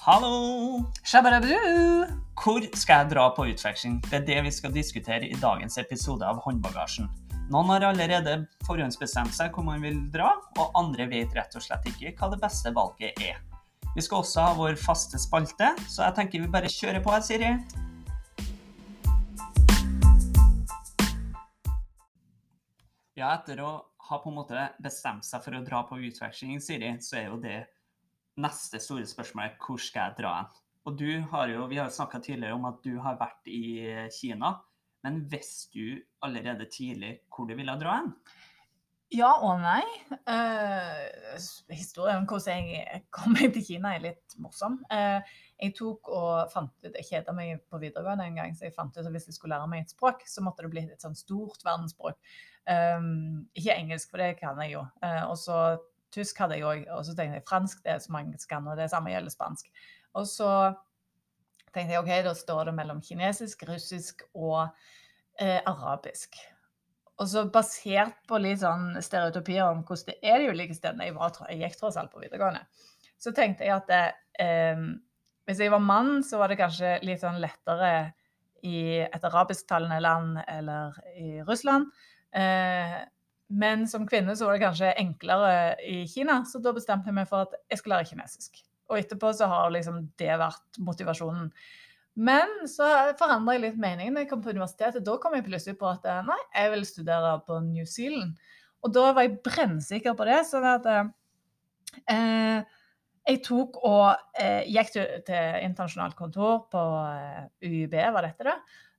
Hallo! Shabarabu! Hvor skal jeg dra på utveksling? Det er det vi skal diskutere i dagens episode av Håndbagasjen. Noen har allerede forhåndsbestemt seg hvor man vil dra, og andre vet rett og slett ikke hva det beste valget er. Vi skal også ha vår faste spalte, så jeg tenker vi bare kjører på her, Siri. Ja, etter å ha på en måte bestemt seg for å dra på utveksling, Siri, så er jo det neste store spørsmål er hvor skal jeg dra hen? Og du har jo, Vi har jo snakka tidligere om at du har vært i Kina. Men visste du allerede tidlig hvor du ville dra hen? Ja og nei. Uh, historien om hvordan jeg kom meg til Kina er litt morsom. Uh, jeg tok og fant ut, jeg kjeda meg på videregående en gang, så jeg fant ut at hvis jeg skulle lære meg et språk, så måtte det bli et sånn stort verdensspråk. Um, ikke engelsk, for det kan jeg jo. Uh, og så tysk hadde jeg òg. Og så tenkte jeg fransk, det er så mange skanner. det samme gjelder spansk. Og så tenkte jeg OK, da står det mellom kinesisk, russisk og eh, arabisk. Og så basert på litt sånn stereotypier om hvordan det er de ulike stedene Jeg, var, jeg gikk tross alt på videregående. Så tenkte jeg at det, eh, hvis jeg var mann, så var det kanskje litt sånn lettere i et arabisktalende land eller i Russland. Eh, men som kvinne så var det kanskje enklere i Kina, så da bestemte jeg meg for at jeg skal lære kinesisk. Og etterpå så har liksom det vært motivasjonen. Men så forandra jeg litt meningen da jeg kom på universitetet. Da kom jeg plutselig på at nei, jeg vil studere på New Zealand. Og da var jeg brennsikker på det. sånn at eh, jeg tok og eh, gikk til, til, internasjonalt kontor på eh, UiB, var dette det,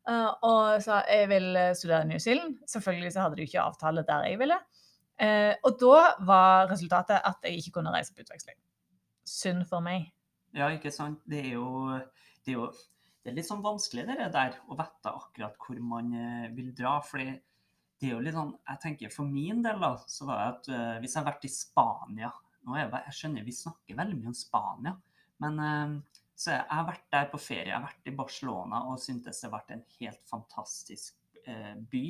uh, og sa jeg vil studere i New Zealand. Selvfølgelig så hadde de ikke avtale der jeg ville. Uh, og da var resultatet at jeg ikke kunne reise på utveksling. Synd for meg. Ja, ikke sant. Det er jo, det er jo det er litt sånn vanskelig det der å vite akkurat hvor man eh, vil dra. fordi det er jo litt sånn, jeg tenker For min del da, så var det at uh, hvis jeg har vært i Spania nå er jeg, jeg skjønner vi snakker veldig mye om Spania, men uh, så jeg, har vært der på ferie. Jeg har vært i Barcelona og syntes det har vært en helt fantastisk uh, by.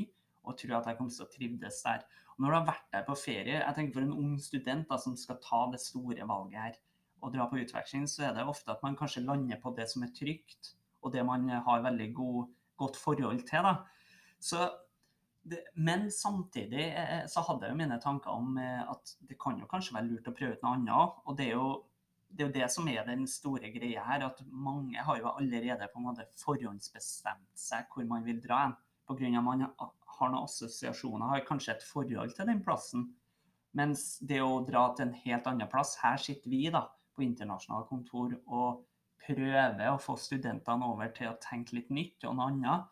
Og tror at jeg kommer til å trivdes der. Og når du har vært der på ferie, jeg tenker for en ung student da, som skal ta det store valget her og dra på utveksling, så er det ofte at man kanskje lander på det som er trygt og det man har veldig god, godt forhold til. Da. Så det, men samtidig eh, så hadde jeg jo mine tanker om eh, at det kan jo kanskje være lurt å prøve ut noe annet. Og det er jo det, er jo det som er den store greia her, at mange har jo allerede på en måte forhåndsbestemt seg hvor man vil dra hen. Pga. man har noen assosiasjoner, har kanskje et forhold til den plassen. Mens det å dra til en helt annen plass Her sitter vi da på internasjonale kontor og prøver å få studentene over til å tenke litt nytt og noe annet,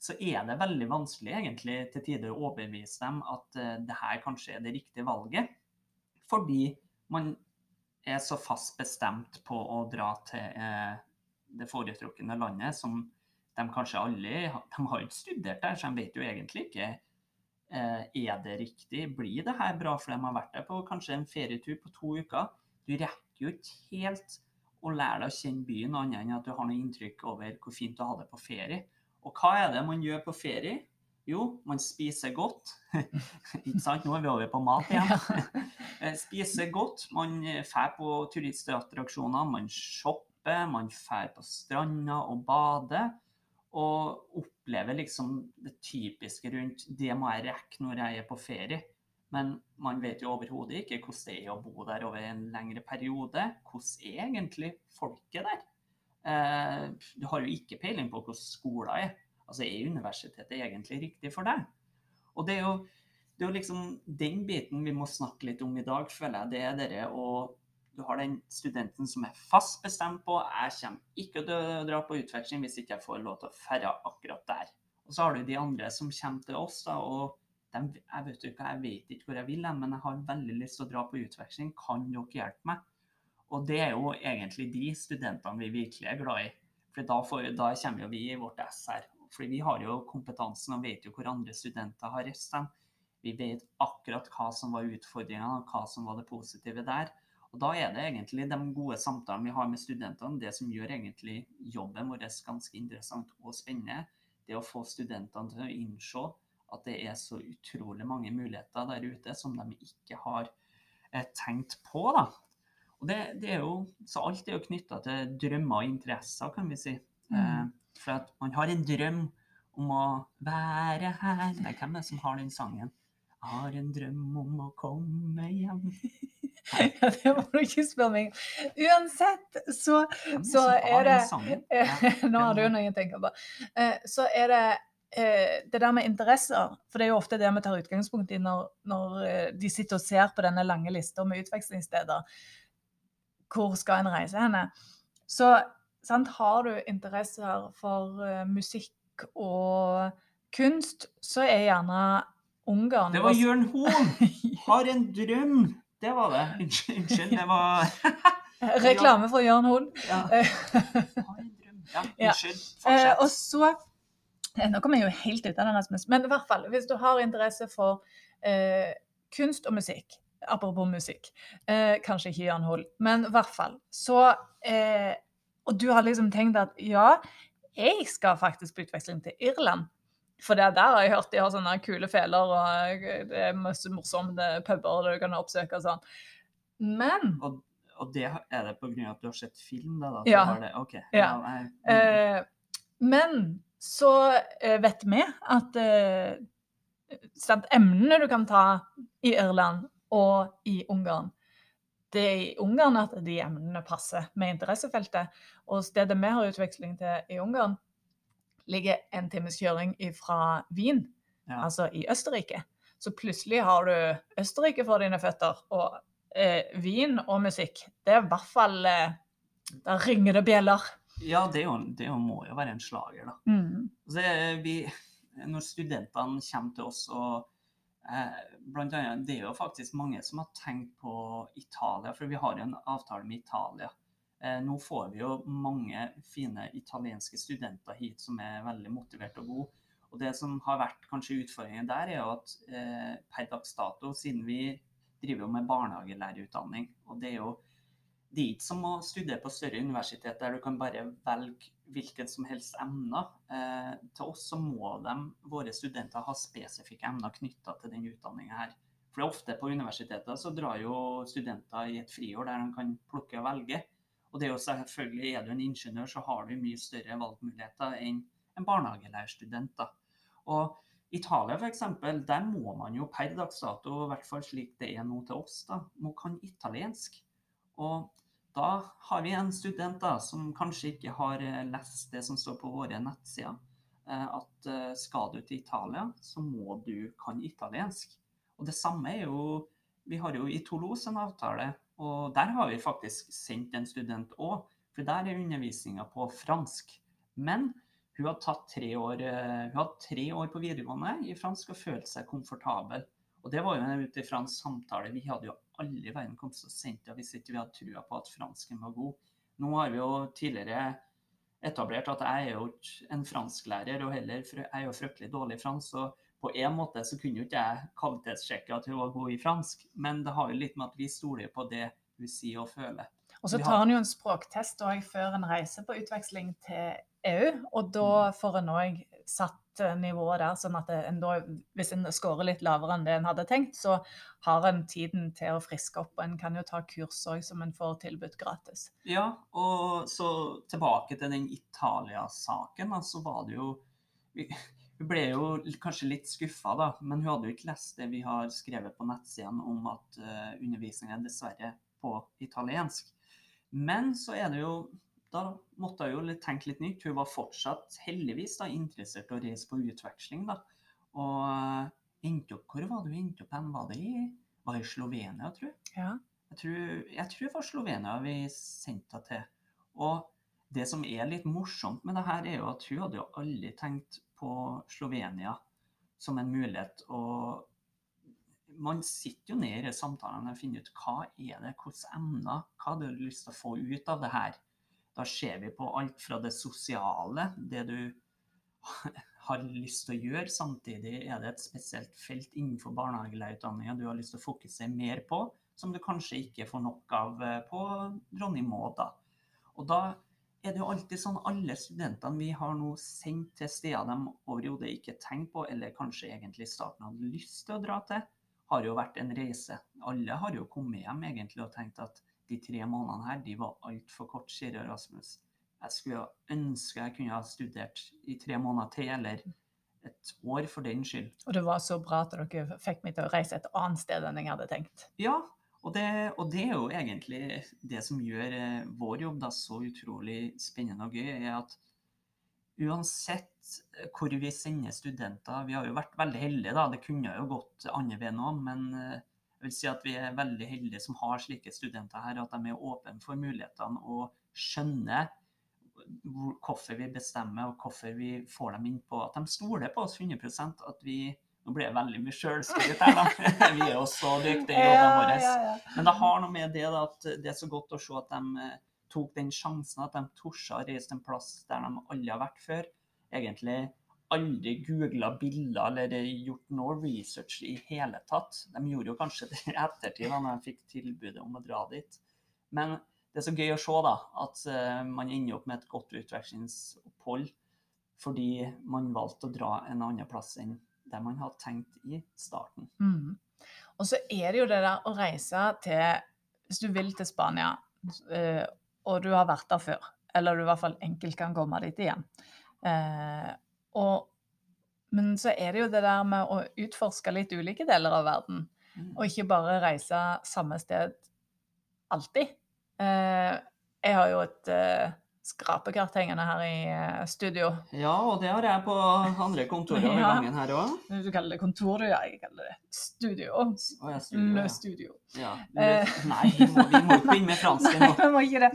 så er det veldig vanskelig egentlig til tider å overbevise dem at uh, det her kanskje er det riktige valget. Fordi man er så fast bestemt på å dra til eh, det foretrukne landet som de kanskje alle De har ikke studert der, så de vet jo egentlig ikke uh, er det riktig. Blir det her bra for dem har vært der på kanskje en ferietur på to uker? Du rekker jo ikke helt å lære deg å kjenne byen, annet enn at du har noe inntrykk over hvor fint du det på ferie. Og hva er det man gjør på ferie? Jo, man spiser godt. Ikke sant? Nå er vi over på mat igjen. Eh, spiser godt. Man drar på turistattraksjoner, man shopper, man drar på stranda og bader. Og opplever liksom det typiske rundt det må jeg rekke når jeg er på ferie. Men man vet jo overhodet ikke hvordan det er å bo der over en lengre periode. Hvordan er egentlig folket der? Eh, du har jo ikke peiling på hvordan skolen er. Altså, Er universitetet egentlig riktig for deg? Og det er jo, det er liksom den biten vi må snakke litt om i dag, føler jeg. Det er dere og du har den studenten som er fast bestemt på jeg kommer ikke til å dra på utveksling hvis ikke jeg får lov til å ferde akkurat der. Og så har du de andre som kommer til oss da, og de, jeg, vet ikke, jeg vet ikke hvor jeg vil, men jeg har veldig lyst til å dra på utveksling. Kan dere hjelpe meg? Og det er jo egentlig de studentene vi virkelig er glad i. For da, får, da kommer jo vi i vårt her. For vi har jo kompetansen og vet jo hvor andre studenter har reist dem. Vi vet akkurat hva som var utfordringene og hva som var det positive der. Og Da er det egentlig de gode samtalene vi har med studentene, det som gjør egentlig jobben vår ganske interessant og spennende. Det å få studentene til å innse at det er så utrolig mange muligheter der ute som de ikke har eh, tenkt på. da. Og det, det er jo, så alt er jo knytta til drømmer og interesser, kan vi si. Mm. For at man har en drøm om å være her. Nei, hvem er det som har den sangen? Jeg har en drøm om å komme hjem. Ja, det må du ikke spørre meg. Uansett, så, så er det. Nå har du noe å tenke på. Eh, Så er det eh, det der med interesser, for det er jo ofte det vi tar utgangspunkt i når, når eh, de sitter og ser på denne lange lista med utvekslingssteder. Hvor skal en reise henne? Så sant, har du interesser for uh, musikk og kunst, så er gjerne Ungarn Det var Jørn Hoel! Har en drøm! Det var det. Unnskyld, det var Reklame for Jørn Hoel. ja. Har en drøm. Ja, unnskyld. Eh, Fortsett. og så eh, Nå kommer jeg jo helt ut av det, Men i hvert fall, hvis du har interesse for eh, kunst og musikk Apropos musikk. Eh, kanskje ikke Jørn Hoel, men i hvert fall. Så eh, Og du har liksom tenkt at ja, jeg skal faktisk på utveksling til Irland. For det der har jeg hørt de har sånne kule feler, og eh, det er masse morsomme puber du kan oppsøke og sånn. Men Og, og det er det av at du har sett film? Da, da? Ja. Det, okay. Ja. nei, mm. Eh, men så eh, vet vi at eh, emnene du kan ta i Irland og i Ungarn, i Ungarn at de emnene passer med interessefeltet. Og stedet vi har utveksling til i Ungarn, ligger en times kjøring fra Wien, ja. altså i Østerrike. Så plutselig har du Østerrike for dine føtter, og eh, Wien og musikk. Det er i hvert fall eh, Da ringer det bjeller. ja, det, er jo, det er jo, må jo være en slager, da. Mm. Så er vi, når studentene kommer til oss og eh, blant annet, Det er jo faktisk mange som har tenkt på Italia, for vi har jo en avtale med Italia. Eh, nå får vi jo mange fine italienske studenter hit som er veldig motiverte og gode. Og Det som har vært kanskje utfordringen der, er jo at eh, per dags dato, siden vi driver jo med barnehagelærerutdanning, og det er jo det er ikke som å studere på større universitet der du kan bare velge hvilket som helst emner. Eh, til oss så må de, våre studenter ha spesifikke emner knytta til den utdanninga her. For det er ofte på universiteter så drar jo studenter i et friår der de kan plukke og velge. Og det er jo selvfølgelig, er du en ingeniør, så har du mye større valgmuligheter enn en barnehagelærerstudent. Og Italia f.eks., der må man jo per dags dato, i hvert fall slik det er nå til oss, da, må kan italiensk. Og da har vi en student da, som kanskje ikke har eh, lest det som står på våre nettsider. eh, At eh, skal du til Italia, så må du kan italiensk. Og det samme er jo Vi har jo i Toulouse en avtale, og der har vi faktisk sendt en student òg. For der er undervisninga på fransk. Men hun har tatt tre år, hun har tre år på videregående i fransk og følt seg komfortabel. Og det var jo ut ifra en samtale. Vi hadde jo aldri i verden kom til å sende det hvis ikke vi hadde trua på at fransken var god. Nå har vi jo tidligere etablert at jeg er jo ikke en fransklærer, og heller jeg er jo fryktelig dårlig i fransk. Så på en måte så kunne jo ikke jeg kvalitetssjekke at hun var god i fransk, men det har jo litt med at vi stoler på det hun sier og føler. Og så tar en jo en språktest også før en reiser på utveksling til EU, og da får en òg satt nivået der, sånn at en da, hvis en scorer litt lavere enn det en hadde tenkt, så har en tiden til å friske opp, og en kan jo ta kurs òg som en får tilbudt gratis. Ja, og så tilbake til den Italia-saken, så var det jo Hun ble jo kanskje litt skuffa, da, men hun hadde jo ikke lest det vi har skrevet på nettsidene om at uh, undervisningen er dessverre på italiensk. Men så er det jo Da måtte jeg jo tenke litt nytt. Hun var fortsatt heldigvis da, interessert i å reise på utveksling. da. Og eh, endte opp, Hvor var det hun endte opp hen? Var det i, var i Slovenia, tror jeg? Ja. Jeg tror, jeg tror det var Slovenia vi sendte henne til. Og det som er litt morsomt med det her, er jo at hun hadde jo aldri tenkt på Slovenia som en mulighet. Og man sitter jo ned i samtalene og finner ut hva er det, hvilke emner, hva har du lyst til å få ut av det her. Da ser vi på alt fra det sosiale, det du har lyst til å gjøre. Samtidig er det et spesielt felt innenfor barnehagelærerutdanninga du har lyst til å fokusere mer på, som du kanskje ikke får nok av eh, på Dronning da. Og da er det jo alltid sånn alle studentene vi har nå sendt til steder de overhodet ikke tenker på, eller kanskje egentlig i starten hadde lyst til å dra til, har jo vært en reise. Alle har jo kommet hjem egentlig og tenkt at de tre månedene her, de var altfor kort, sier Rasmus. Jeg skulle ønske jeg kunne ha studert i tre måneder til, eller et år for den skyld. Og det var så bra at dere fikk meg til å reise et annet sted enn jeg hadde tenkt. Ja, og det, og det er jo egentlig det som gjør eh, vår jobb da så utrolig spennende og gøy, er at uansett hvor vi sender studenter Vi har jo vært veldig heldige, da. Det kunne jo gått andre veien òg, men eh, jeg vil si at vi er veldig heldige som har slike studenter her, at de er åpne for mulighetene og skjønner hvorfor vi bestemmer og hvorfor vi får dem inn på At de stoler på oss 100% at vi Nå blir jeg veldig mye sjølskryt her, da. vi er jo så dyktige i jobbene våre. Ja, ja, ja. Men det har noe med det da, at det er så godt å se at de eh, tok den sjansen, at de torde å reise en plass der de aldri har vært før. Egentlig aldri googla bilder eller gjort noe research i hele tatt. De gjorde jo kanskje det i ettertid da når de fikk tilbudet om å dra dit. Men det er så gøy å se da, at eh, man ender opp med et godt utvekslingsopphold fordi man valgte å dra en annen plass enn der man hadde tenkt i starten. Mm. Og så er det jo det der å reise til Hvis du vil til Spania, eh, og du har vært der før, eller du i hvert fall enkelt kan komme dit igjen eh, og, Men så er det jo det der med å utforske litt ulike deler av verden, Mm. og ikke bare reise samme sted alltid. Eh, jeg har jo et eh, skrapekart hengende her i eh, studio. Ja, og det har jeg på andre kontorer Ja. gangen her òg. Du kaller det kontor, du. Ja, jeg kaller det studio. Oh, jeg studio, Le ja. studio. Ja. Eh. Nei, vi må, vi må ikke begynne med fransk Nei, vi må ikke det.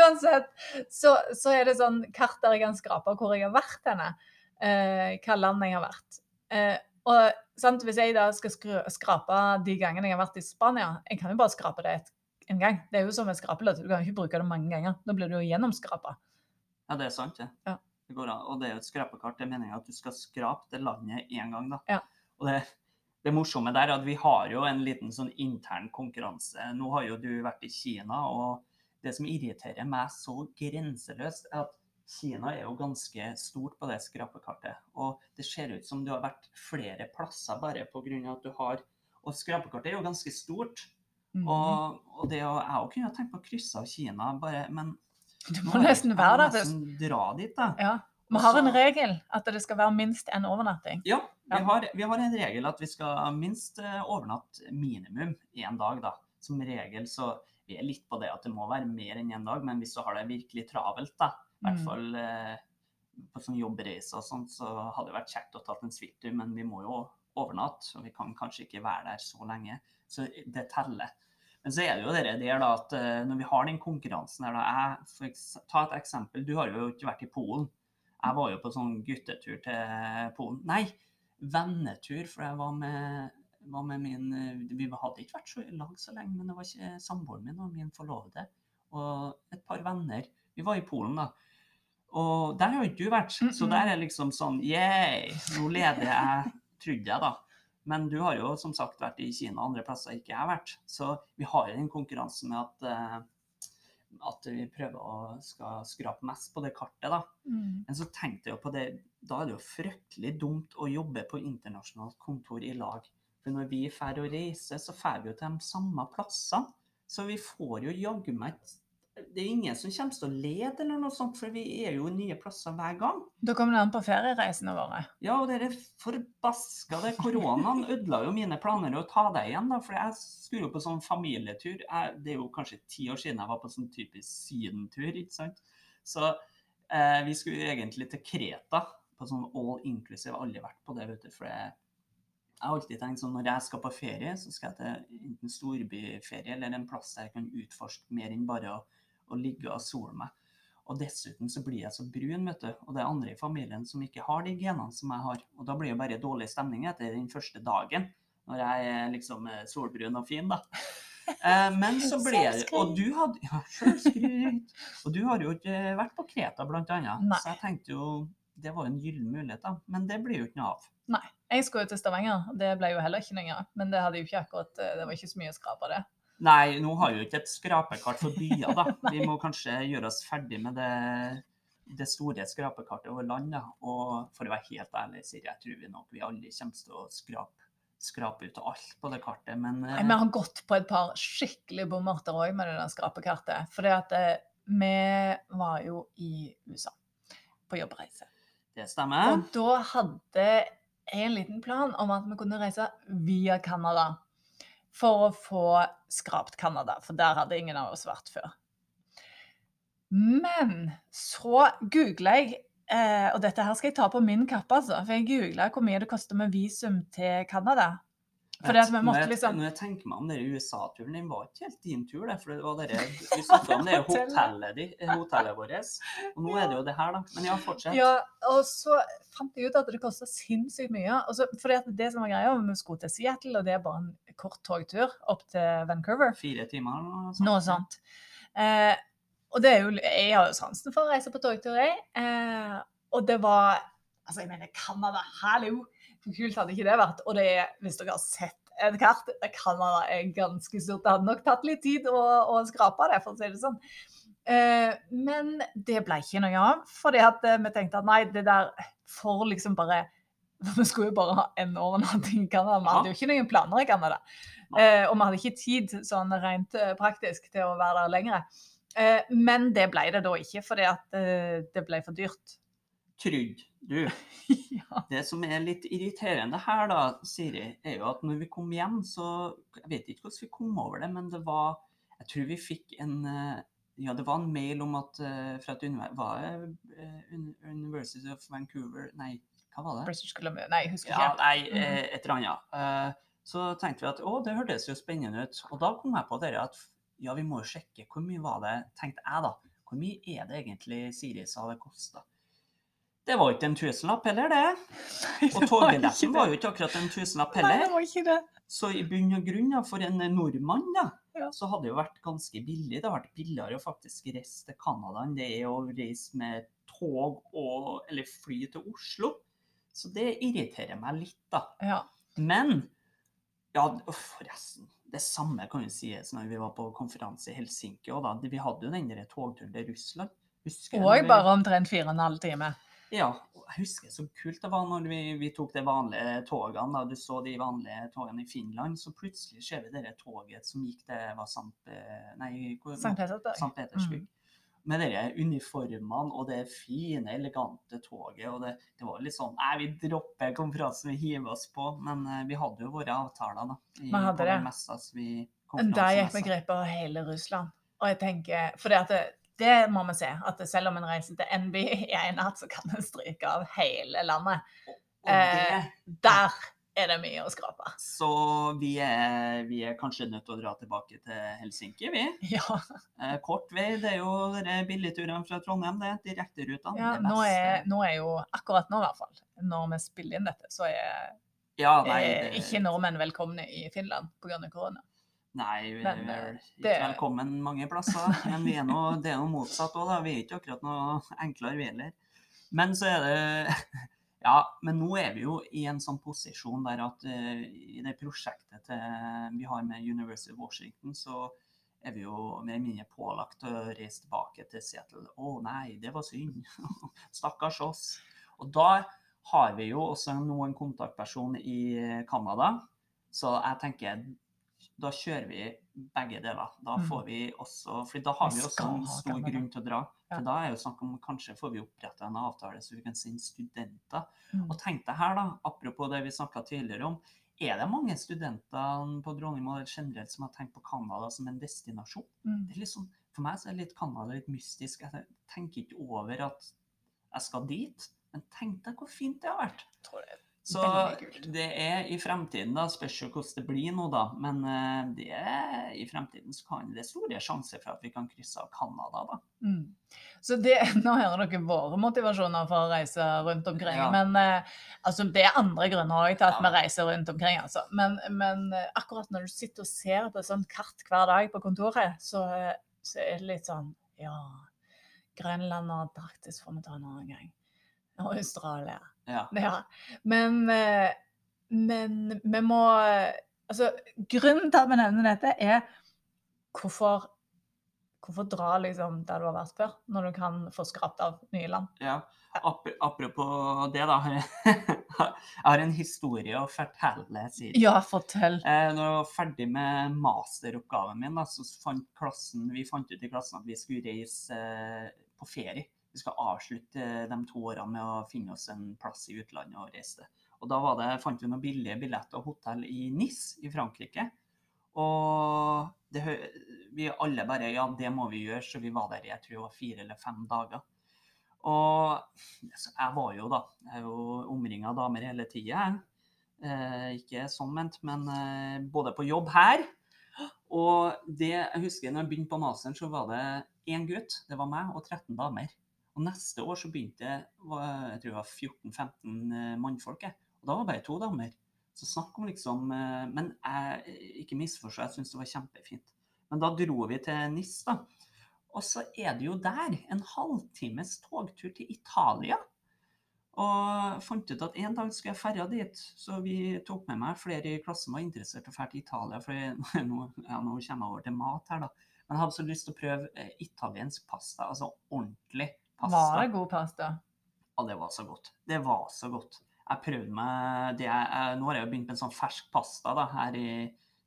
Uansett, så, så er det sånn kart der jeg kan skrape hvor jeg har vært henne. Eh, hva land jeg har vært. Eh, og sant, hvis jeg da skal skrape de gangene jeg har vært i Spania, jeg kan jo bare skrape det et, en gang. Det er jo som en skrapelodd. Du kan jo ikke bruke det mange ganger. Da blir du jo gjennomskrapa. Ja, det er sant, det. Ja. det går an. Og det er jo et skrapekart. Det mener jeg at du skal skrape det landet én gang, da. Ja. Og det, det morsomme der er at vi har jo en liten sånn intern konkurranse. Nå har jo du vært i Kina, og det som irriterer meg så grenseløst, er at Kina er jo ganske stort på det skrapekartet. Og det ser ut som du har vært flere plasser bare pga. at du har Og skrapekartet er jo ganske stort. Mhm. Og, og det å, jeg òg kunne tenkt på å krysse av Kina, bare, men Du må nesten være der. nesten dra dit, da. Ja. Vi har en regel at det skal være minst en overnatting. Ja, vi har, vi har en regel at vi skal minst eh, overnatte minimum én dag, da. Som regel så vi er litt på det at det må være mer enn én dag, men hvis du har det virkelig travelt, da, i hvert Mm. fall eh, på sånn jobbreise og sånt, så hadde det vært kjekt å ta en svipptur, men vi må jo overnatte, og vi kan kanskje ikke være der så lenge. Så det teller. Men så er det jo det der da at eh, når vi har den konkurransen her, da jeg, for Ta et eksempel. Du har jo ikke vært i Polen. Jeg var jo på sånn guttetur til Polen. Nei, vennetur, for jeg var med, var med min eh, Vi hadde ikke vært så lag så lenge, men det var ikke samboeren min og min forlovede og et par venner. Vi var i Polen, da. Og der har jo ikke du vært, så der er liksom sånn Yeah! Nå leder jeg, trodde jeg, da. Men du har jo som sagt vært i Kina og andre plasser ikke jeg har vært. Så vi har jo konkurranse med at, eh, at vi prøver å skal skrape mest på det kartet, da. Mm. Men så tenkte jeg jo på det, da er det jo fryktelig dumt å jobbe på internasjonalt kontor i lag. For når vi drar og reiser, så drar vi jo til de samme plassene. Så vi får jo jaggu meg et Det er ingen som kommer til å lede eller noe sånt, for vi er jo nye plasser hver gang. Da kommer det an på feriereisene våre. Ja, og dere forbaskede koronaen ødela jo mine planer å ta deg igjen, da. For jeg skulle jo på sånn familietur. Jeg, det er jo kanskje ti år siden jeg var på sånn typisk sydentur, ikke sant. Så eh, vi skulle egentlig til Kreta på sånn all inclusive. Jeg har aldri vært på det, vet du. For jeg, jeg har alltid tenkt sånn når jeg skal på ferie, så skal jeg til enten storbyferie eller en plass der jeg kan utforske mer enn bare å, å ligge og sole meg. Og dessuten så blir jeg så brun, vet du. Og det er andre i familien som ikke har de genene som jeg har. Og da blir det bare dårlig stemning etter den første dagen. Når jeg er liksom eh, solbrun og fin, da. Eh, men så ble det Og du hadde Ja, selvskryt. Og du har jo ikke vært på Kreta, blant annet. Nei. Så jeg tenkte jo det var en gyllen mulighet, da. Men det blir jo ikke noe av. Nei. Jeg skulle jo til Stavanger. Det ble jo heller ikke noe. av. Men det hadde jo ikke akkurat eh, Det var ikke så mye å skrape av det. Nei, nå har vi jo ikke et skrapekart for byer, da. Vi må kanskje gjøre oss ferdig med det, det store skrapekartet over land, da. Og for å være helt ærlig, Siri, jeg tror vi nok vi aldri kommer til å skrape skrape ut alt på det kartet, men Nei, Vi har gått på et par skikkelig bommerter òg med det der skrapekartet. For vi var jo i USA på jobbreise. det stemmer. Og da hadde jeg en liten plan om at vi kunne reise via Canada for å få skrapt Canada, for der hadde ingen av oss vært før. Men så googla jeg, eh, og dette her skal jeg ta på min kappe, altså, for jeg googla hvor mye det koster med visum til Canada. Fordi at vi Når måtte jeg- liksom Når jeg tenker meg om den USA-turen, den var ikke helt din tur, det. For det var dere, vi snakka om det Hotellet. hotellet, eh, hotellet vårt. Og nå er det jo det her, da. Men ja, fortsett. Ja, og så fant jeg ut at det kosta sinnssykt mye. Og så, fordi at det som var greia, var vi skulle til Seattle, og det er bare en kort togtur opp til Vancouver. Fire timer eller noe sånt. Noe sånt. Eh, og det er jo, jeg har jo sansen for å reise på togtur, jeg. Eh, og det var Altså, jeg mener, Canada, hallo! Hvor kult hadde ikke det vært? Og det er, hvis dere har sett et kart, Canada er ganske stort. Det hadde nok tatt litt tid å, å skrape det, for å si det sånn. Eh, men det ble ikke noe av, fordi at eh, vi tenkte at nei, det der får liksom bare Vi skulle jo bare ha en overnatting i Canada. Vi hadde jo ikke noen planer i Canada. Eh, og vi hadde ikke tid sånn rent praktisk til å være der lenger. Eh, men det ble det da ikke, fordi at eh, det ble for dyrt. Trygg. Du, ja. det som er litt irriterende her, da, Siri, er jo at når vi kom hjem, så Jeg vet ikke hvordan vi kom over det, men det var Jeg tror vi fikk en eh, ja, det var en mail om at eh, fra et. Var det eh, University of Vancouver Nei, hva var det? British Columbia Nei, jeg husker Ja, nei, eh, et eller annet. Så tenkte vi at å, det hørtes jo spennende ut. Og da kom jeg på dere at ja, vi må jo sjekke hvor mye var det, tenkte jeg da. Hvor mye er det egentlig Siri sa det kosta? Det var ikke en tusenlapp heller, det. Og togbilletten var jo ikke akkurat en tusenlapp Nei, det var ikke det. Så i bunn og grunn, da, for en nordmann, da, Ja. så hadde det jo vært ganske billig. Det har vært billigere å faktisk reise til Canada enn det er å reise med tog og, eller fly til Oslo. Så det irriterer meg litt, da. Ja. Men ja, forresten. Det samme kan jo sies når vi var på konferanse i Helsinki. Og da, vi hadde jo den togturen til Russland. Husker Og bare omtrent fire og en halv time. Ja, jeg husker så kult det var når vi, vi tok de vanlige togene. Da. Du så de vanlige togene i Finland, så plutselig ser vi det toget som gikk det var Sankt, eh, nei, hvor- St. Petersburg. Petersburg. Mm. Med de uniformene og det fine, elegante toget. og Det, det var litt sånn Nei, vi dropper konferansen, vi hiver oss på. Men eh, vi hadde jo våre avtaler, da. I, Vi hadde det. messa vi Da gikk vi grep av hele Russland. Og jeg tenker, for det, at det, det må vi se, at selv om en reiser til NB i én natt, så kan en stryke av hele landet. Og det, Der er det mye å skrape. så vi er, vi er kanskje nødt til å dra tilbake til Helsinki, vi. Ja, Eh, kort vei, det er jo dere billigturene fra Trondheim, det. Direkterutene. ja nå, er, beste. nå er jo akkurat nå, i hvert fall, når vi spiller inn dette, så er, Ja, nei, det- ikke nordmenn velkomne i Finland pga. korona. Nei, vi Men, er eh, ikke det- velkommen mange plasser. Men vi er noe, det er noe motsatt òg, da. Vi er ikke akkurat noe enklere, vi heller. Men så er det Ja, men nå er vi jo i en sånn posisjon der at uh, i det prosjektet til, vi har med University of Washington, så er vi jo mer eller mindre pålagt å reise tilbake til Seattle. Å nei, det var synd. Stakkars oss. Og da har vi jo også nå en kontaktperson i Canada, så jeg tenker da kjører vi begge deler. Da Mm. får vi også For da har Vi også en stor grunn til å dra. For da er jo snakk om kanskje får vi oppretta en avtale så vi kan sende studenter. Mm. Og tenk deg her, da, apropos det vi snakka tidligere om. Er det mange studenter på Dronning generelt som har tenkt på Canada som en destinasjon? Mm. Sånn, for meg så er litt Canada litt mystisk. Jeg tenker ikke over at jeg skal dit, men tenk deg hvor fint det har vært. Tror det er Så det er i fremtiden, da, spørs jo hvordan det blir nå, da. Men eh, det er, i fremtiden så kan det store sjanser for at vi kan krysse av Canada, da. Mm. Så det, nå hører dere våre motivasjoner for å reise rundt omkring. Ja. Men eh, altså, det er andre grunner òg til at Ja. vi reiser rundt omkring. Altså. Men, men eh, akkurat når du sitter og ser på et sånt kart hver dag på kontoret, så, så er det litt sånn Ja, Grønland og Antarktis får vi ta en annen gang. Og Australia. Ja. Ja. Men, eh, men vi må eh, Altså, grunnen til at vi nevner dette, er hvorfor Hvorfor dra liksom der du har vært før, når du kan få skrapt av nye land? ja. ap apropos det, da. Jeg har en historie å fortelle. sier Ja, fortell. Eh, når jeg var ferdig med masteroppgaven min, da, så fant klassen, vi fant ut i klassen at vi skulle reise eh, på ferie. Vi skal avslutte eh, de to årene med å finne oss en plass i utlandet og reise. Og da det, fant vi noen billige billetter og hotell i Nis i Frankrike. Og det, vi alle bare Ja, det må vi gjøre. Så vi var der i jeg tror det var fire eller fem dager. Og jeg var jo da Jeg er jo omringa av damer hele tida, jeg. Eh, ikke sånn ment, men eh, både på jobb her og det jeg husker når jeg begynte på masteren, så var det én gutt, det var meg, og 13 damer. Og neste år så begynte jeg, jeg tror det var 14-15 eh, mannfolk. Og da var det bare to damer. Så snakk om liksom eh, Men jeg, ikke misforstå, jeg syns det var kjempefint. Men da dro vi til NIS, da. Og så er det jo der en halvtimes togtur til Italia. Og fant ut at en dag skulle jeg ferja dit, så vi tok med meg flere i klassen var interessert i å dra til Italia. For nå, ja, nå kommer jeg over til mat her, da. Men jeg hadde så lyst til å prøve eh, italiensk pasta. Altså ordentlig pasta. Var det god pasta? Ja, det var så godt. Det var så godt. Jeg prøvde meg det jeg, jeg, Nå har jeg begynt med en sånn fersk pasta da, her i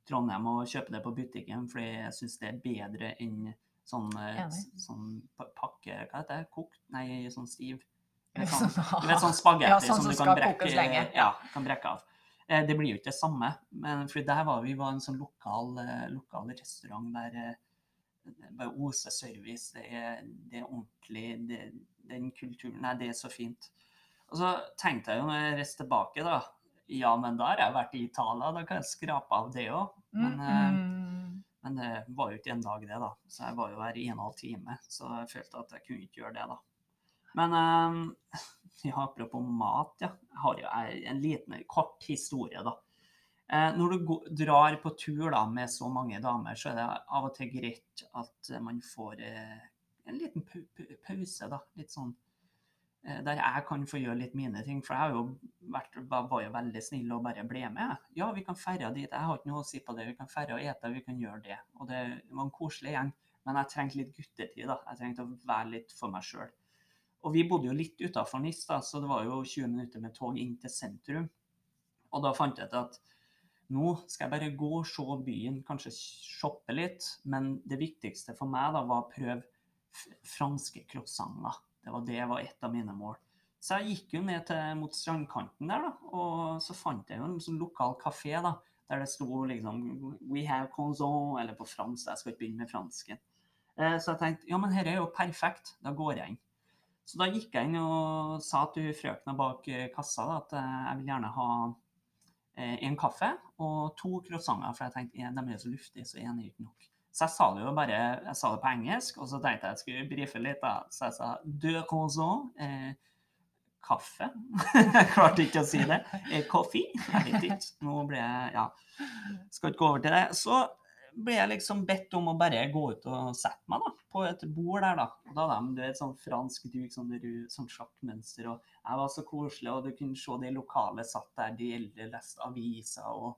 Trondheim og kjøpe det på butikken, fordi jeg syns det er bedre enn sånn, eh, sånn pakke Hva heter det? Kokt? Nei, sånn stiv. Det Sånn, sånn- du vet sånn spagetti Ja, sånn som som du kan brekke, ja, kan brekke av. Eh, Det blir jo ikke det samme, men for der var vi var en sånn lokal, eh, lokal restaurant der bare oser service. Det er, det er ordentlig. Det, den kulturen Nei, det er så fint. Og så tenkte jeg jo når jeg reiste tilbake, da Ja, men da har jeg vært i Italia, da kan jeg skrape av det òg. Men, eh, Mm. men det var jo ikke en dag, det, da. Så jeg var jo her i en og en halv time. Så jeg følte at jeg kunne ikke gjøre det, da. Men eh, ja, apropos mat, ja. Jeg har jo en liten, kort historie, da. Eh, når du drar på tur da, med så mange damer, så er det av og til greit at eh, man får eh, en liten pau pau- pause, da. Litt sånn der jeg kan få gjøre litt mine ting. For jeg jo vært, var jo veldig snill og bare ble med. Ja, vi kan ferja dit. Jeg har ikke noe å si på det. Vi kan ferja og ete, vi kan gjøre det. Og det var en koselig gjeng. Men jeg trengte litt guttetid. da. Jeg trengte å være litt for meg sjøl. Og vi bodde jo litt utafor NIS, da, så det var jo 20 minutter med tog inn til sentrum. Og da fant jeg ut at nå skal jeg bare gå og se byen, kanskje shoppe litt. Men det viktigste for meg da var å prøve franske croissanter. Det var det var et av mine mål. Så jeg gikk jo ned til, mot strandkanten der, da, og så fant jeg jo en sånn lokal kafé da, der det sto liksom We have conson, eller på fransk. Jeg skal ikke begynne med fransken. Eh, Så jeg tenkte ja, men dette er jo perfekt. Da går jeg inn. Så da gikk jeg inn og sa til frøkna bak eh, kassa da, at eh, jeg vil gjerne ha en kaffe og to croissanter, for jeg tenkte de er så luftige, så én er ikke nok. Så jeg sa det jo bare jeg sa det på engelsk, og så tenkte jeg jeg skulle brife litt. da. Så jeg sa deux croissants, eh, kaffe. jeg klarte ikke å si det. Eh, coffee? Jeg vet ikke. Nå ble jeg Ja. Skal ikke gå over til det. Så ble jeg liksom bedt om å bare gå ut og sette meg da, på et bord der. da. Og da hadde de et sånn fransk duk, sånn, sånn sjakkmønster, og jeg var så koselig, og du kunne se de lokale satt der, de eldre leste aviser og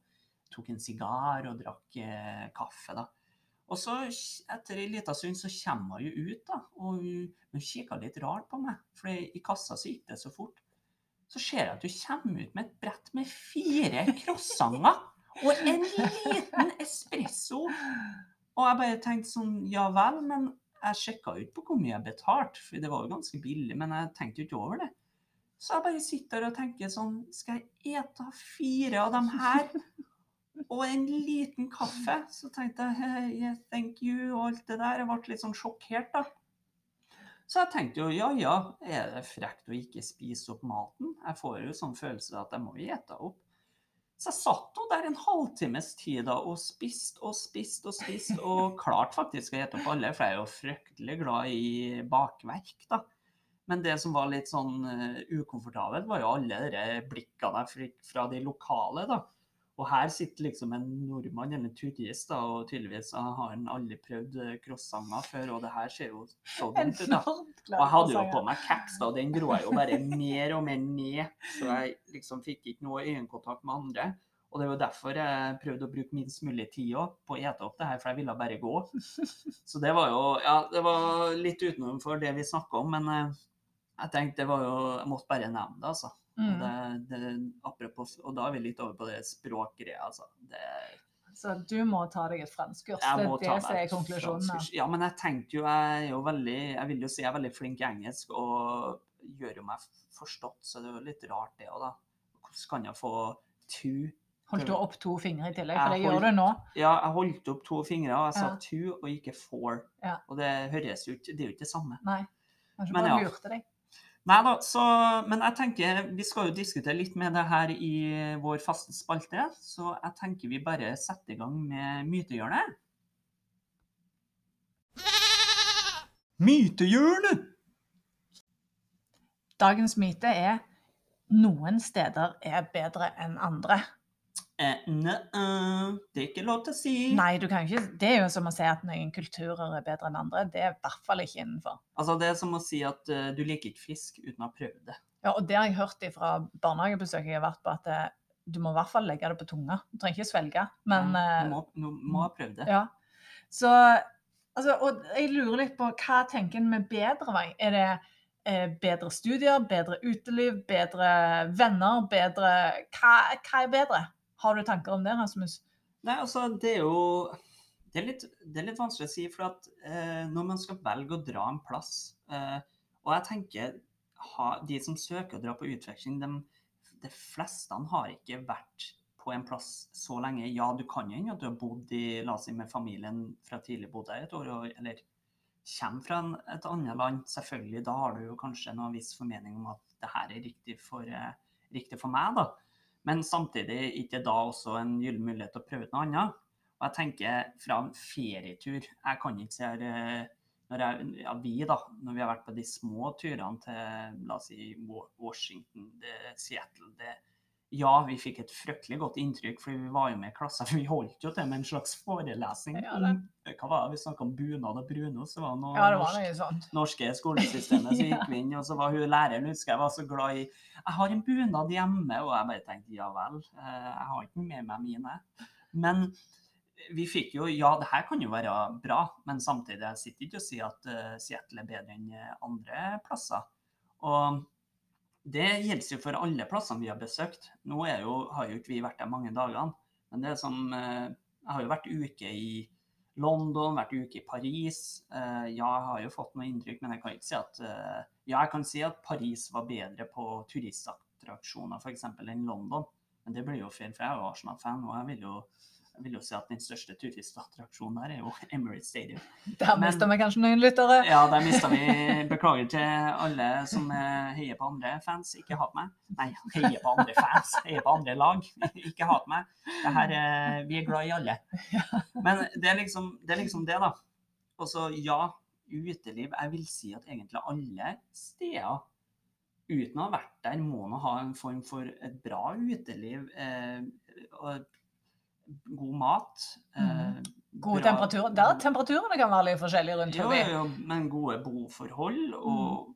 tok en sigar og drakk eh, kaffe. da. Og så etter en liten stund så kommer hun jo ut, da, og hun, hun kikka litt rart på meg, for i kassa så gikk det så fort. Så ser jeg at hun kommer ut med et brett med fire croissanter og en liten espresso. Og jeg bare tenkte sånn, ja vel, men jeg sjekka ut på hvor mye jeg betalte, for det var jo ganske billig, men jeg tenkte jo ikke over det. Så jeg bare sitter og tenker sånn, skal jeg ete fire av dem her? Og en liten kaffe. Så tenkte jeg hey, thank you og alt det der. Jeg ble litt sånn sjokkert, da. Så jeg tenkte jo ja ja, er det frekt å ikke spise opp maten? Jeg får jo sånn følelse at jeg må jo ete opp. Så jeg satt der en halvtimes tid da, og spiste og spiste og spiste, og klarte faktisk å gjette opp alle, for jeg er jo fryktelig glad i bakverk, da. Men det som var litt sånn eh, ukomfortabelt, var jo alle de blikkene jeg fikk fra de lokale, da. Og her sitter liksom en nordmann eller turist, da, og tydeligvis har han aldri prøvd crossanger croissanter før, og det her ser jo så dumt ut, da. Og jeg hadde jo på meg caps, da, og den dro jeg jo bare mer og mer ned. Så jeg liksom fikk ikke noe øyekontakt med andre. Og det er jo derfor jeg prøvde å bruke minst mulig tid på å ete opp det her, for jeg ville bare gå. Så det var jo Ja, det var litt utenomfor det vi snakka om, men eh, Jeg tenkte det var jo Jeg måtte bare nevne det, altså. Mm. det, det, apropos, og da er vi litt over på det språkgreia, altså. Det, Så du må ta deg et franskkurs. Det er det som er konklusjonen. Ja, men jeg tenkte jo Jeg er jo veldig Jeg vil jo si jeg er veldig flink i engelsk, og gjør jo meg forstått, så det er jo litt rart, det òg, da. Hvordan kan jeg få to Holdt du opp to fingre i tillegg? For det gjør du nå. Ja, jeg holdt opp to fingre, og jeg sa Ja. two og ikke four. Ja. Og det høres jo ikke Det er jo ikke det samme. Nei. Kanskje Men bare ja. lurte deg. Nei da, så Men jeg tenker vi skal jo diskutere litt med det her i vår faste spalte, så jeg tenker vi bare setter i gang med mytehjørnet. Mytehjørnet! Dagens myte er noen steder er bedre enn andre. Eh, det er ikke lov til å si. Nei, du kan ikke, det er jo som å si at noen kulturer er bedre enn andre. Det er i hvert fall ikke innenfor. Altså, det er som å si at uh, du liker ikke fisk uten å ha prøvd det. Ja, og det har jeg hørt fra barnehagebesøk jeg har vært på, at uh, du må i hvert fall legge det på tunga. Du trenger ikke svelge, men eh, du må, du må ha prøvd det. Ja. Så altså, Og jeg lurer litt på hva tenker en med bedre vei? Er det bedre studier, bedre uteliv, bedre venner, bedre hva, hva er bedre? Har du tanker om det, Rasmus? Nei, altså, det er jo det er, litt, det er litt vanskelig å si, for at eh, når man skal velge å dra en plass eh, Og jeg tenker ha, de som søker å dra på utveksling, de, de fleste har ikke vært på en plass så lenge. Ja, du kan jo at du har bodd i, la oss si, med familien fra tidlig bodde her et år, eller kommer fra en, et annet land. Selvfølgelig, da har du jo kanskje noen viss formening om at det her er riktig for, eh, riktig for meg, da. Men samtidig ikke da også en gyllen mulighet til å prøve ut noe annet. Og jeg tenker fra en ferietur Jeg kan ikke si her eh, når jeg, ja, vi da, når vi har vært på de små turene til la oss si Washington, det, Seattle det, Ja, vi fikk et fryktelig godt inntrykk, for vi var jo med i klasser. Vi holdt jo til med en slags forelesning. Ja, om, hva var det? Vi snakka om bunad og brunost. Det var noe Ja, det var norsk sånt. norske skolesystemet. Så gikk vi inn, og så var hun læreren husker jeg var så glad i Jeg har en bunad hjemme, og jeg bare tenkte ja vel, eh, jeg har ikke med meg mine. Men vi fikk jo Ja, det her kan jo være bra, men samtidig jeg sitter ikke og sier at eh, Seattle er bedre enn andre plasser. Og det gjelder jo for alle plassene vi har besøkt. Nå jo, har jo ikke vi vært der mange dagene, men det er som eh, Jeg har jo vært uke i London, vært uke i Paris. Eh, jeg har jo fått noe inntrykk, men jeg kan ikke si at eh, Ja, jeg kan si at Paris var bedre på turistattraksjoner f.eks. enn London. Men det blir jo feil, for jeg er jo Arsenal-fan, og jeg vil jo, jeg vil jo si at den største turistattraksjonen der er jo Emirates Stadium. Der mista vi kanskje noen lyttere. Ja, der mista vi Beklager til alle som eh, heier på andre fans. Ikke hat meg. Nei, heier på andre fans. Heier på andre lag. Ikke hat meg. Det her, er- vi er glad i alle. Men det er liksom det, er liksom det da. Og så ja, uteliv. Jeg vil si at egentlig alle steder uten å ha vært der, må man ha en form for et bra uteliv. Eh, og god mat. Eh, Gode bra- temperaturer. Der temperaturene kan være litt forskjellige rundt jo, forbi. jo, men gode boforhold og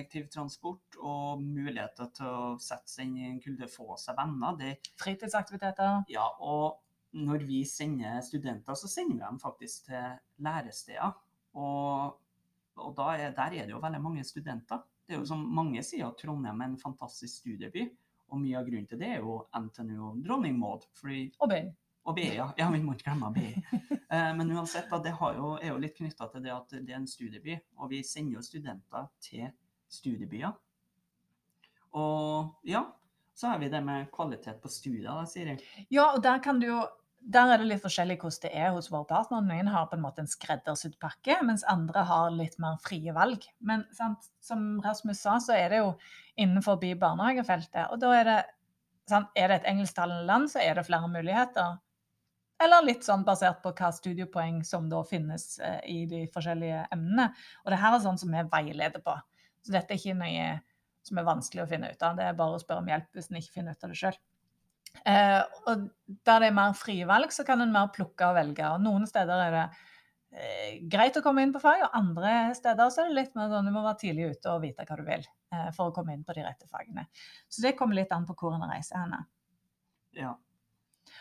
kollektivtransport og muligheter til å sette seg inn i en kulde, få seg venner. Det, Fritidsaktiviteter. ja, og når vi sender studenter, så sender vi dem faktisk til læresteder. Og, og er, der er det jo veldig mange studenter. Det er jo som mange sier at Trondheim er en fantastisk studieby. Og mye av grunnen til det er jo NTNU og Dronning Maud. Fordi Og BI. Og BI, ja. ja. Vi må ikke glemme BI. Eh, men uansett, da, det jo, er jo litt knytta til det at det er en studieby. Og vi sender jo studenter til studiebyer. Og ja, så har vi det med kvalitet på studier, da, Siri. Ja, og der kan du jo der er det litt forskjellig hvordan det er hos våre partnere. Noen har på en måte en skreddersydd pakke, mens andre har litt mer frie valg. Men sant, som Rasmus sa, så er det jo innenfor barnehagefeltet. Og da er det sant, Er det et engelsktalende land, så er det flere muligheter. Eller litt sånn basert på hva studiepoeng som da finnes eh, i de forskjellige emnene. Og det her er sånn som vi veileder på. Så dette er ikke noe som er vanskelig å finne ut av. Det er bare å spørre om hjelp hvis en ikke finner ut av det sjøl. Eh, og der det er mer frie valg, så kan en mer plukke og velge. Og noen steder er det eh, greit å komme inn på fag, og andre steder så er det litt mer sånn du må være tidlig ute og vite hva du vil eh, for å komme inn på de rette fagene. Så det kommer litt an på hvor en reiser henne. Ja.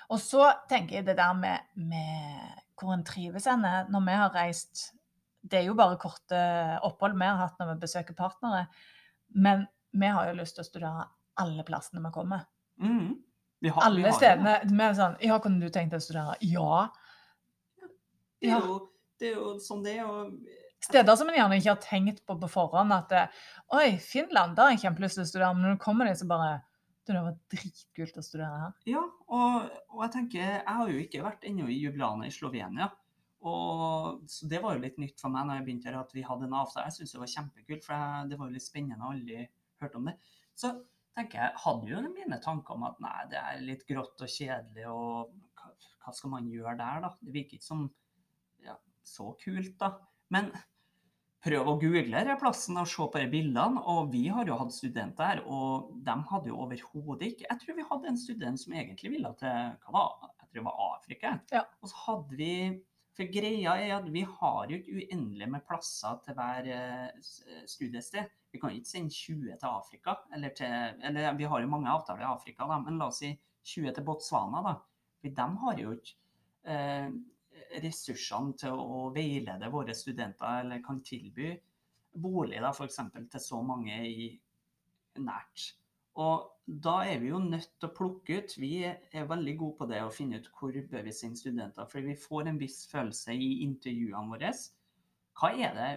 Og så tenker jeg det der med, med hvor en trives henne. Når vi har reist Det er jo bare korte opphold vi har hatt når vi besøker partnere. Men vi har jo lyst til å studere alle plassene vi kommer. Mm. Vi har- vi Alle har stedene. Vi er sånn Ja, kunne du tenkt deg å studere? Ja. Det er Ja. jo, det er jo sånn det er. Og Steder som en gjerne ikke har tenkt på på forhånd. At Oi, Finland, der har jeg kjempelyst til å studere. Men når du kommer dit, så bare Du, det var dritkult å studere her. Ja, og, og jeg tenker Jeg har jo ikke vært ennå i Jublana i Slovenia. Og så Det var jo litt nytt for meg når jeg begynte her, at vi hadde en avtale. Jeg syns det var kjempekult, for jeg, det var jo litt spennende. Jeg aldri hørt om det. Så tenker jeg, hadde jo mine tanker om at nei, det er litt grått og kjedelig, og hva skal man gjøre der, da? Det virker ikke som ja, så kult, da. Men prøv å google denne plassen og se på de bildene. Og vi har jo hatt studenter her, og de hadde jo overhodet ikke Jeg tror vi hadde en student som egentlig ville til hva var, jeg tror det var Afrika. Ja. Og så hadde vi For greia er at vi har jo ikke uendelig med plasser til hver eh, studiested. Vi kan ikke sende 20 til Afrika. Eller, til, eller vi har jo mange avtaler i Afrika, da, men la oss si 20 til Botswana, da. For de har jo ikke eh, ressursene til å veilede våre studenter, eller kan tilby bolig da, eksempel til så mange i nært. Og da er vi jo nødt til å plukke ut. Vi er veldig gode på det å finne ut hvor bør vi sende studenter. For vi får en viss følelse i intervjuene våre. Hva er det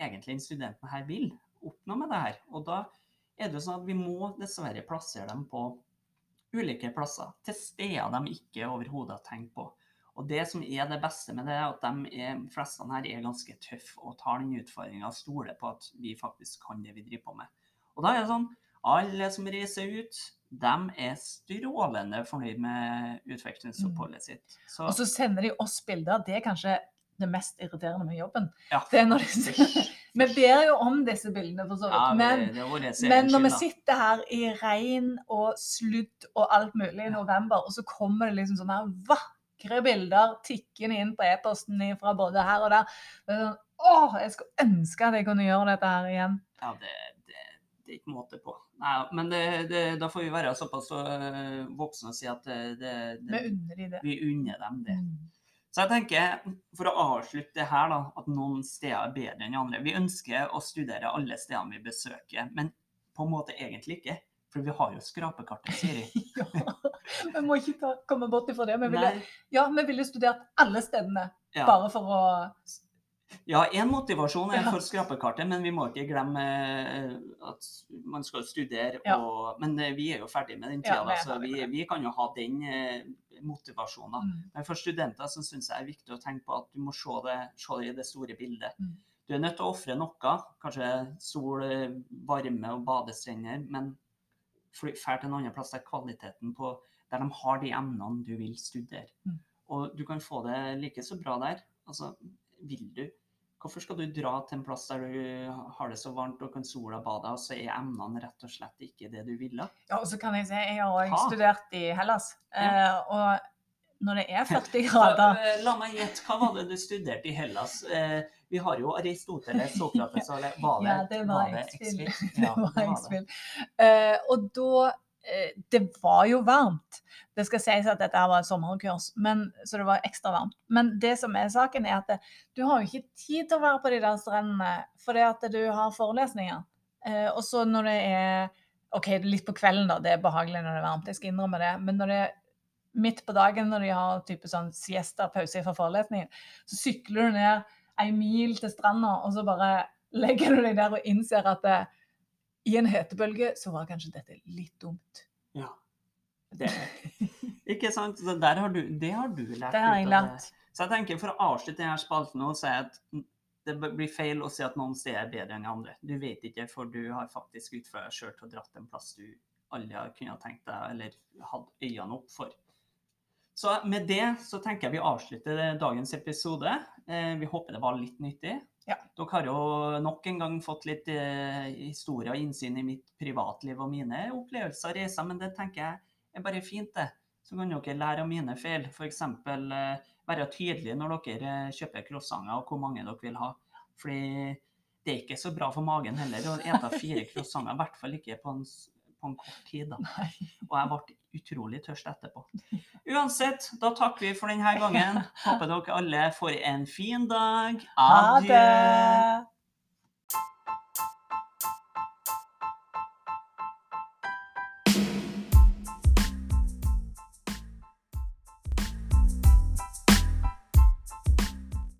egentlig en studenten her vil oppnå med det her? Og da er det jo sånn at vi må dessverre plassere dem på ulike plasser. Til steder de ikke overhodet har tenkt på. Og det som er det beste med det, er at de er, fleste her er ganske tøffe og tar den utfordringa og stoler på at vi faktisk kan det vi driver på med. Og da er det sånn alle som reiser ut, de er strålende fornøyd med utviklingsoppholdet sitt. Så, Og så sender de oss bilder. Det er kanskje det mest irriterende med jobben. ja. Er Vi ber jo om disse bildene, for så Ja, vidt. Men, vår egen men når vi sitter her i regn og sludd og alt mulig i november, og så kommer det liksom sånn her vakre bilder tikkende inn på e-posten fra både her og der. Er sånn, Åh, jeg skulle ønske at jeg kunne gjøre dette her igjen. Ja, det, det, det er ikke måte på. Nei, men det, det, da får vi være såpass øh, voksne og si at det, det, Vi unner vi unner dem det. Mm. Så jeg tenker, for å avslutte det her, da, at noen steder er bedre enn andre. Vi ønsker å studere alle stedene vi besøker, men på en måte egentlig ikke. For vi har jo skrapekartet, Siri. Ja, vi må ikke ta, komme bort ifra det. Vi ville, ja, vi ville studert alle stedene, ja. bare for å ja, én motivasjon er for skrapekartet, men vi må ikke glemme eh, at man skal studere. Ja. Og, men eh, vi er jo ferdig med den tida, ja, så vi, vi kan jo ha den eh, motivasjonen. Mm. Men for studenter så syns jeg det er viktig å tenke på at du må se det, se det i det store bildet. Mm. Du er nødt til å ofre noe, kanskje sol, varme og badestrender, men dra til en annen plass der kvaliteten på der de har de emnene du vil studere. Mm. Og du kan få det like så bra der. Altså, vil du Hvorfor skal du dra til en plass der du har det så varmt og kan sola bade, og så er emnene rett og slett ikke det du ville? Ja, og så kan jeg si, jeg har òg studert i Hellas, Ja. eh, og når det er 40 grader eh, la meg gjette, hva var det du studerte i Hellas? Eh, vi har jo Aristoteles, Sokrates, og var det Ja, det var. X-Fill? Ja. Eh, og da uh, Det var jo varmt. Det skal sies at dette var et sommerkurs, men, så det var ekstra varmt. Men det som er saken, er at det, du har jo ikke tid til å være på de der strendene fordi at du har forelesninger. Uh, og så når det er OK, litt på kvelden, da. Det er behagelig når det er varmt, jeg skal innrømme det. Men når det er midt på dagen, når de har type sånn siesta, pause fra forelesningen, så sykler du ned ei mil til stranda, og så bare legger du deg der og innser at det, i en hetebølge så var kanskje dette litt dumt. Ja. Det, ikke sant? Så der har du, det har du lært. Det har jeg lært. Så jeg tenker For å avslutte denne spalten så er at det blir feil å si at noen steder er bedre enn andre. Du vet ikke, for du har faktisk ut fra deg sjøl til å dratt en plass du aldri har kunnet tenkt deg eller hatt øynene opp for. Så med det så tenker jeg vi avslutter dagens episode. Eh, vi håper det var litt nyttig. Ja. Dere har jo nok en gang fått litt eh, historie og innsyn i mitt privatliv og mine opplevelser og reiser, men det tenker jeg er bare fint, det. Så kan dere lære av mine feil. F.eks. Eh, være tydelige når dere eh, kjøper croissanter og hvor mange dere vil ha. Fordi det er ikke så bra for magen heller å ete fire croissanter, i hvert fall ikke på en, på en kort tid. da. Og jeg ble utrolig tørst etterpå. Uansett, da takker vi for denne gangen. Håper dere alle får en fin dag. Ha Adjø. det!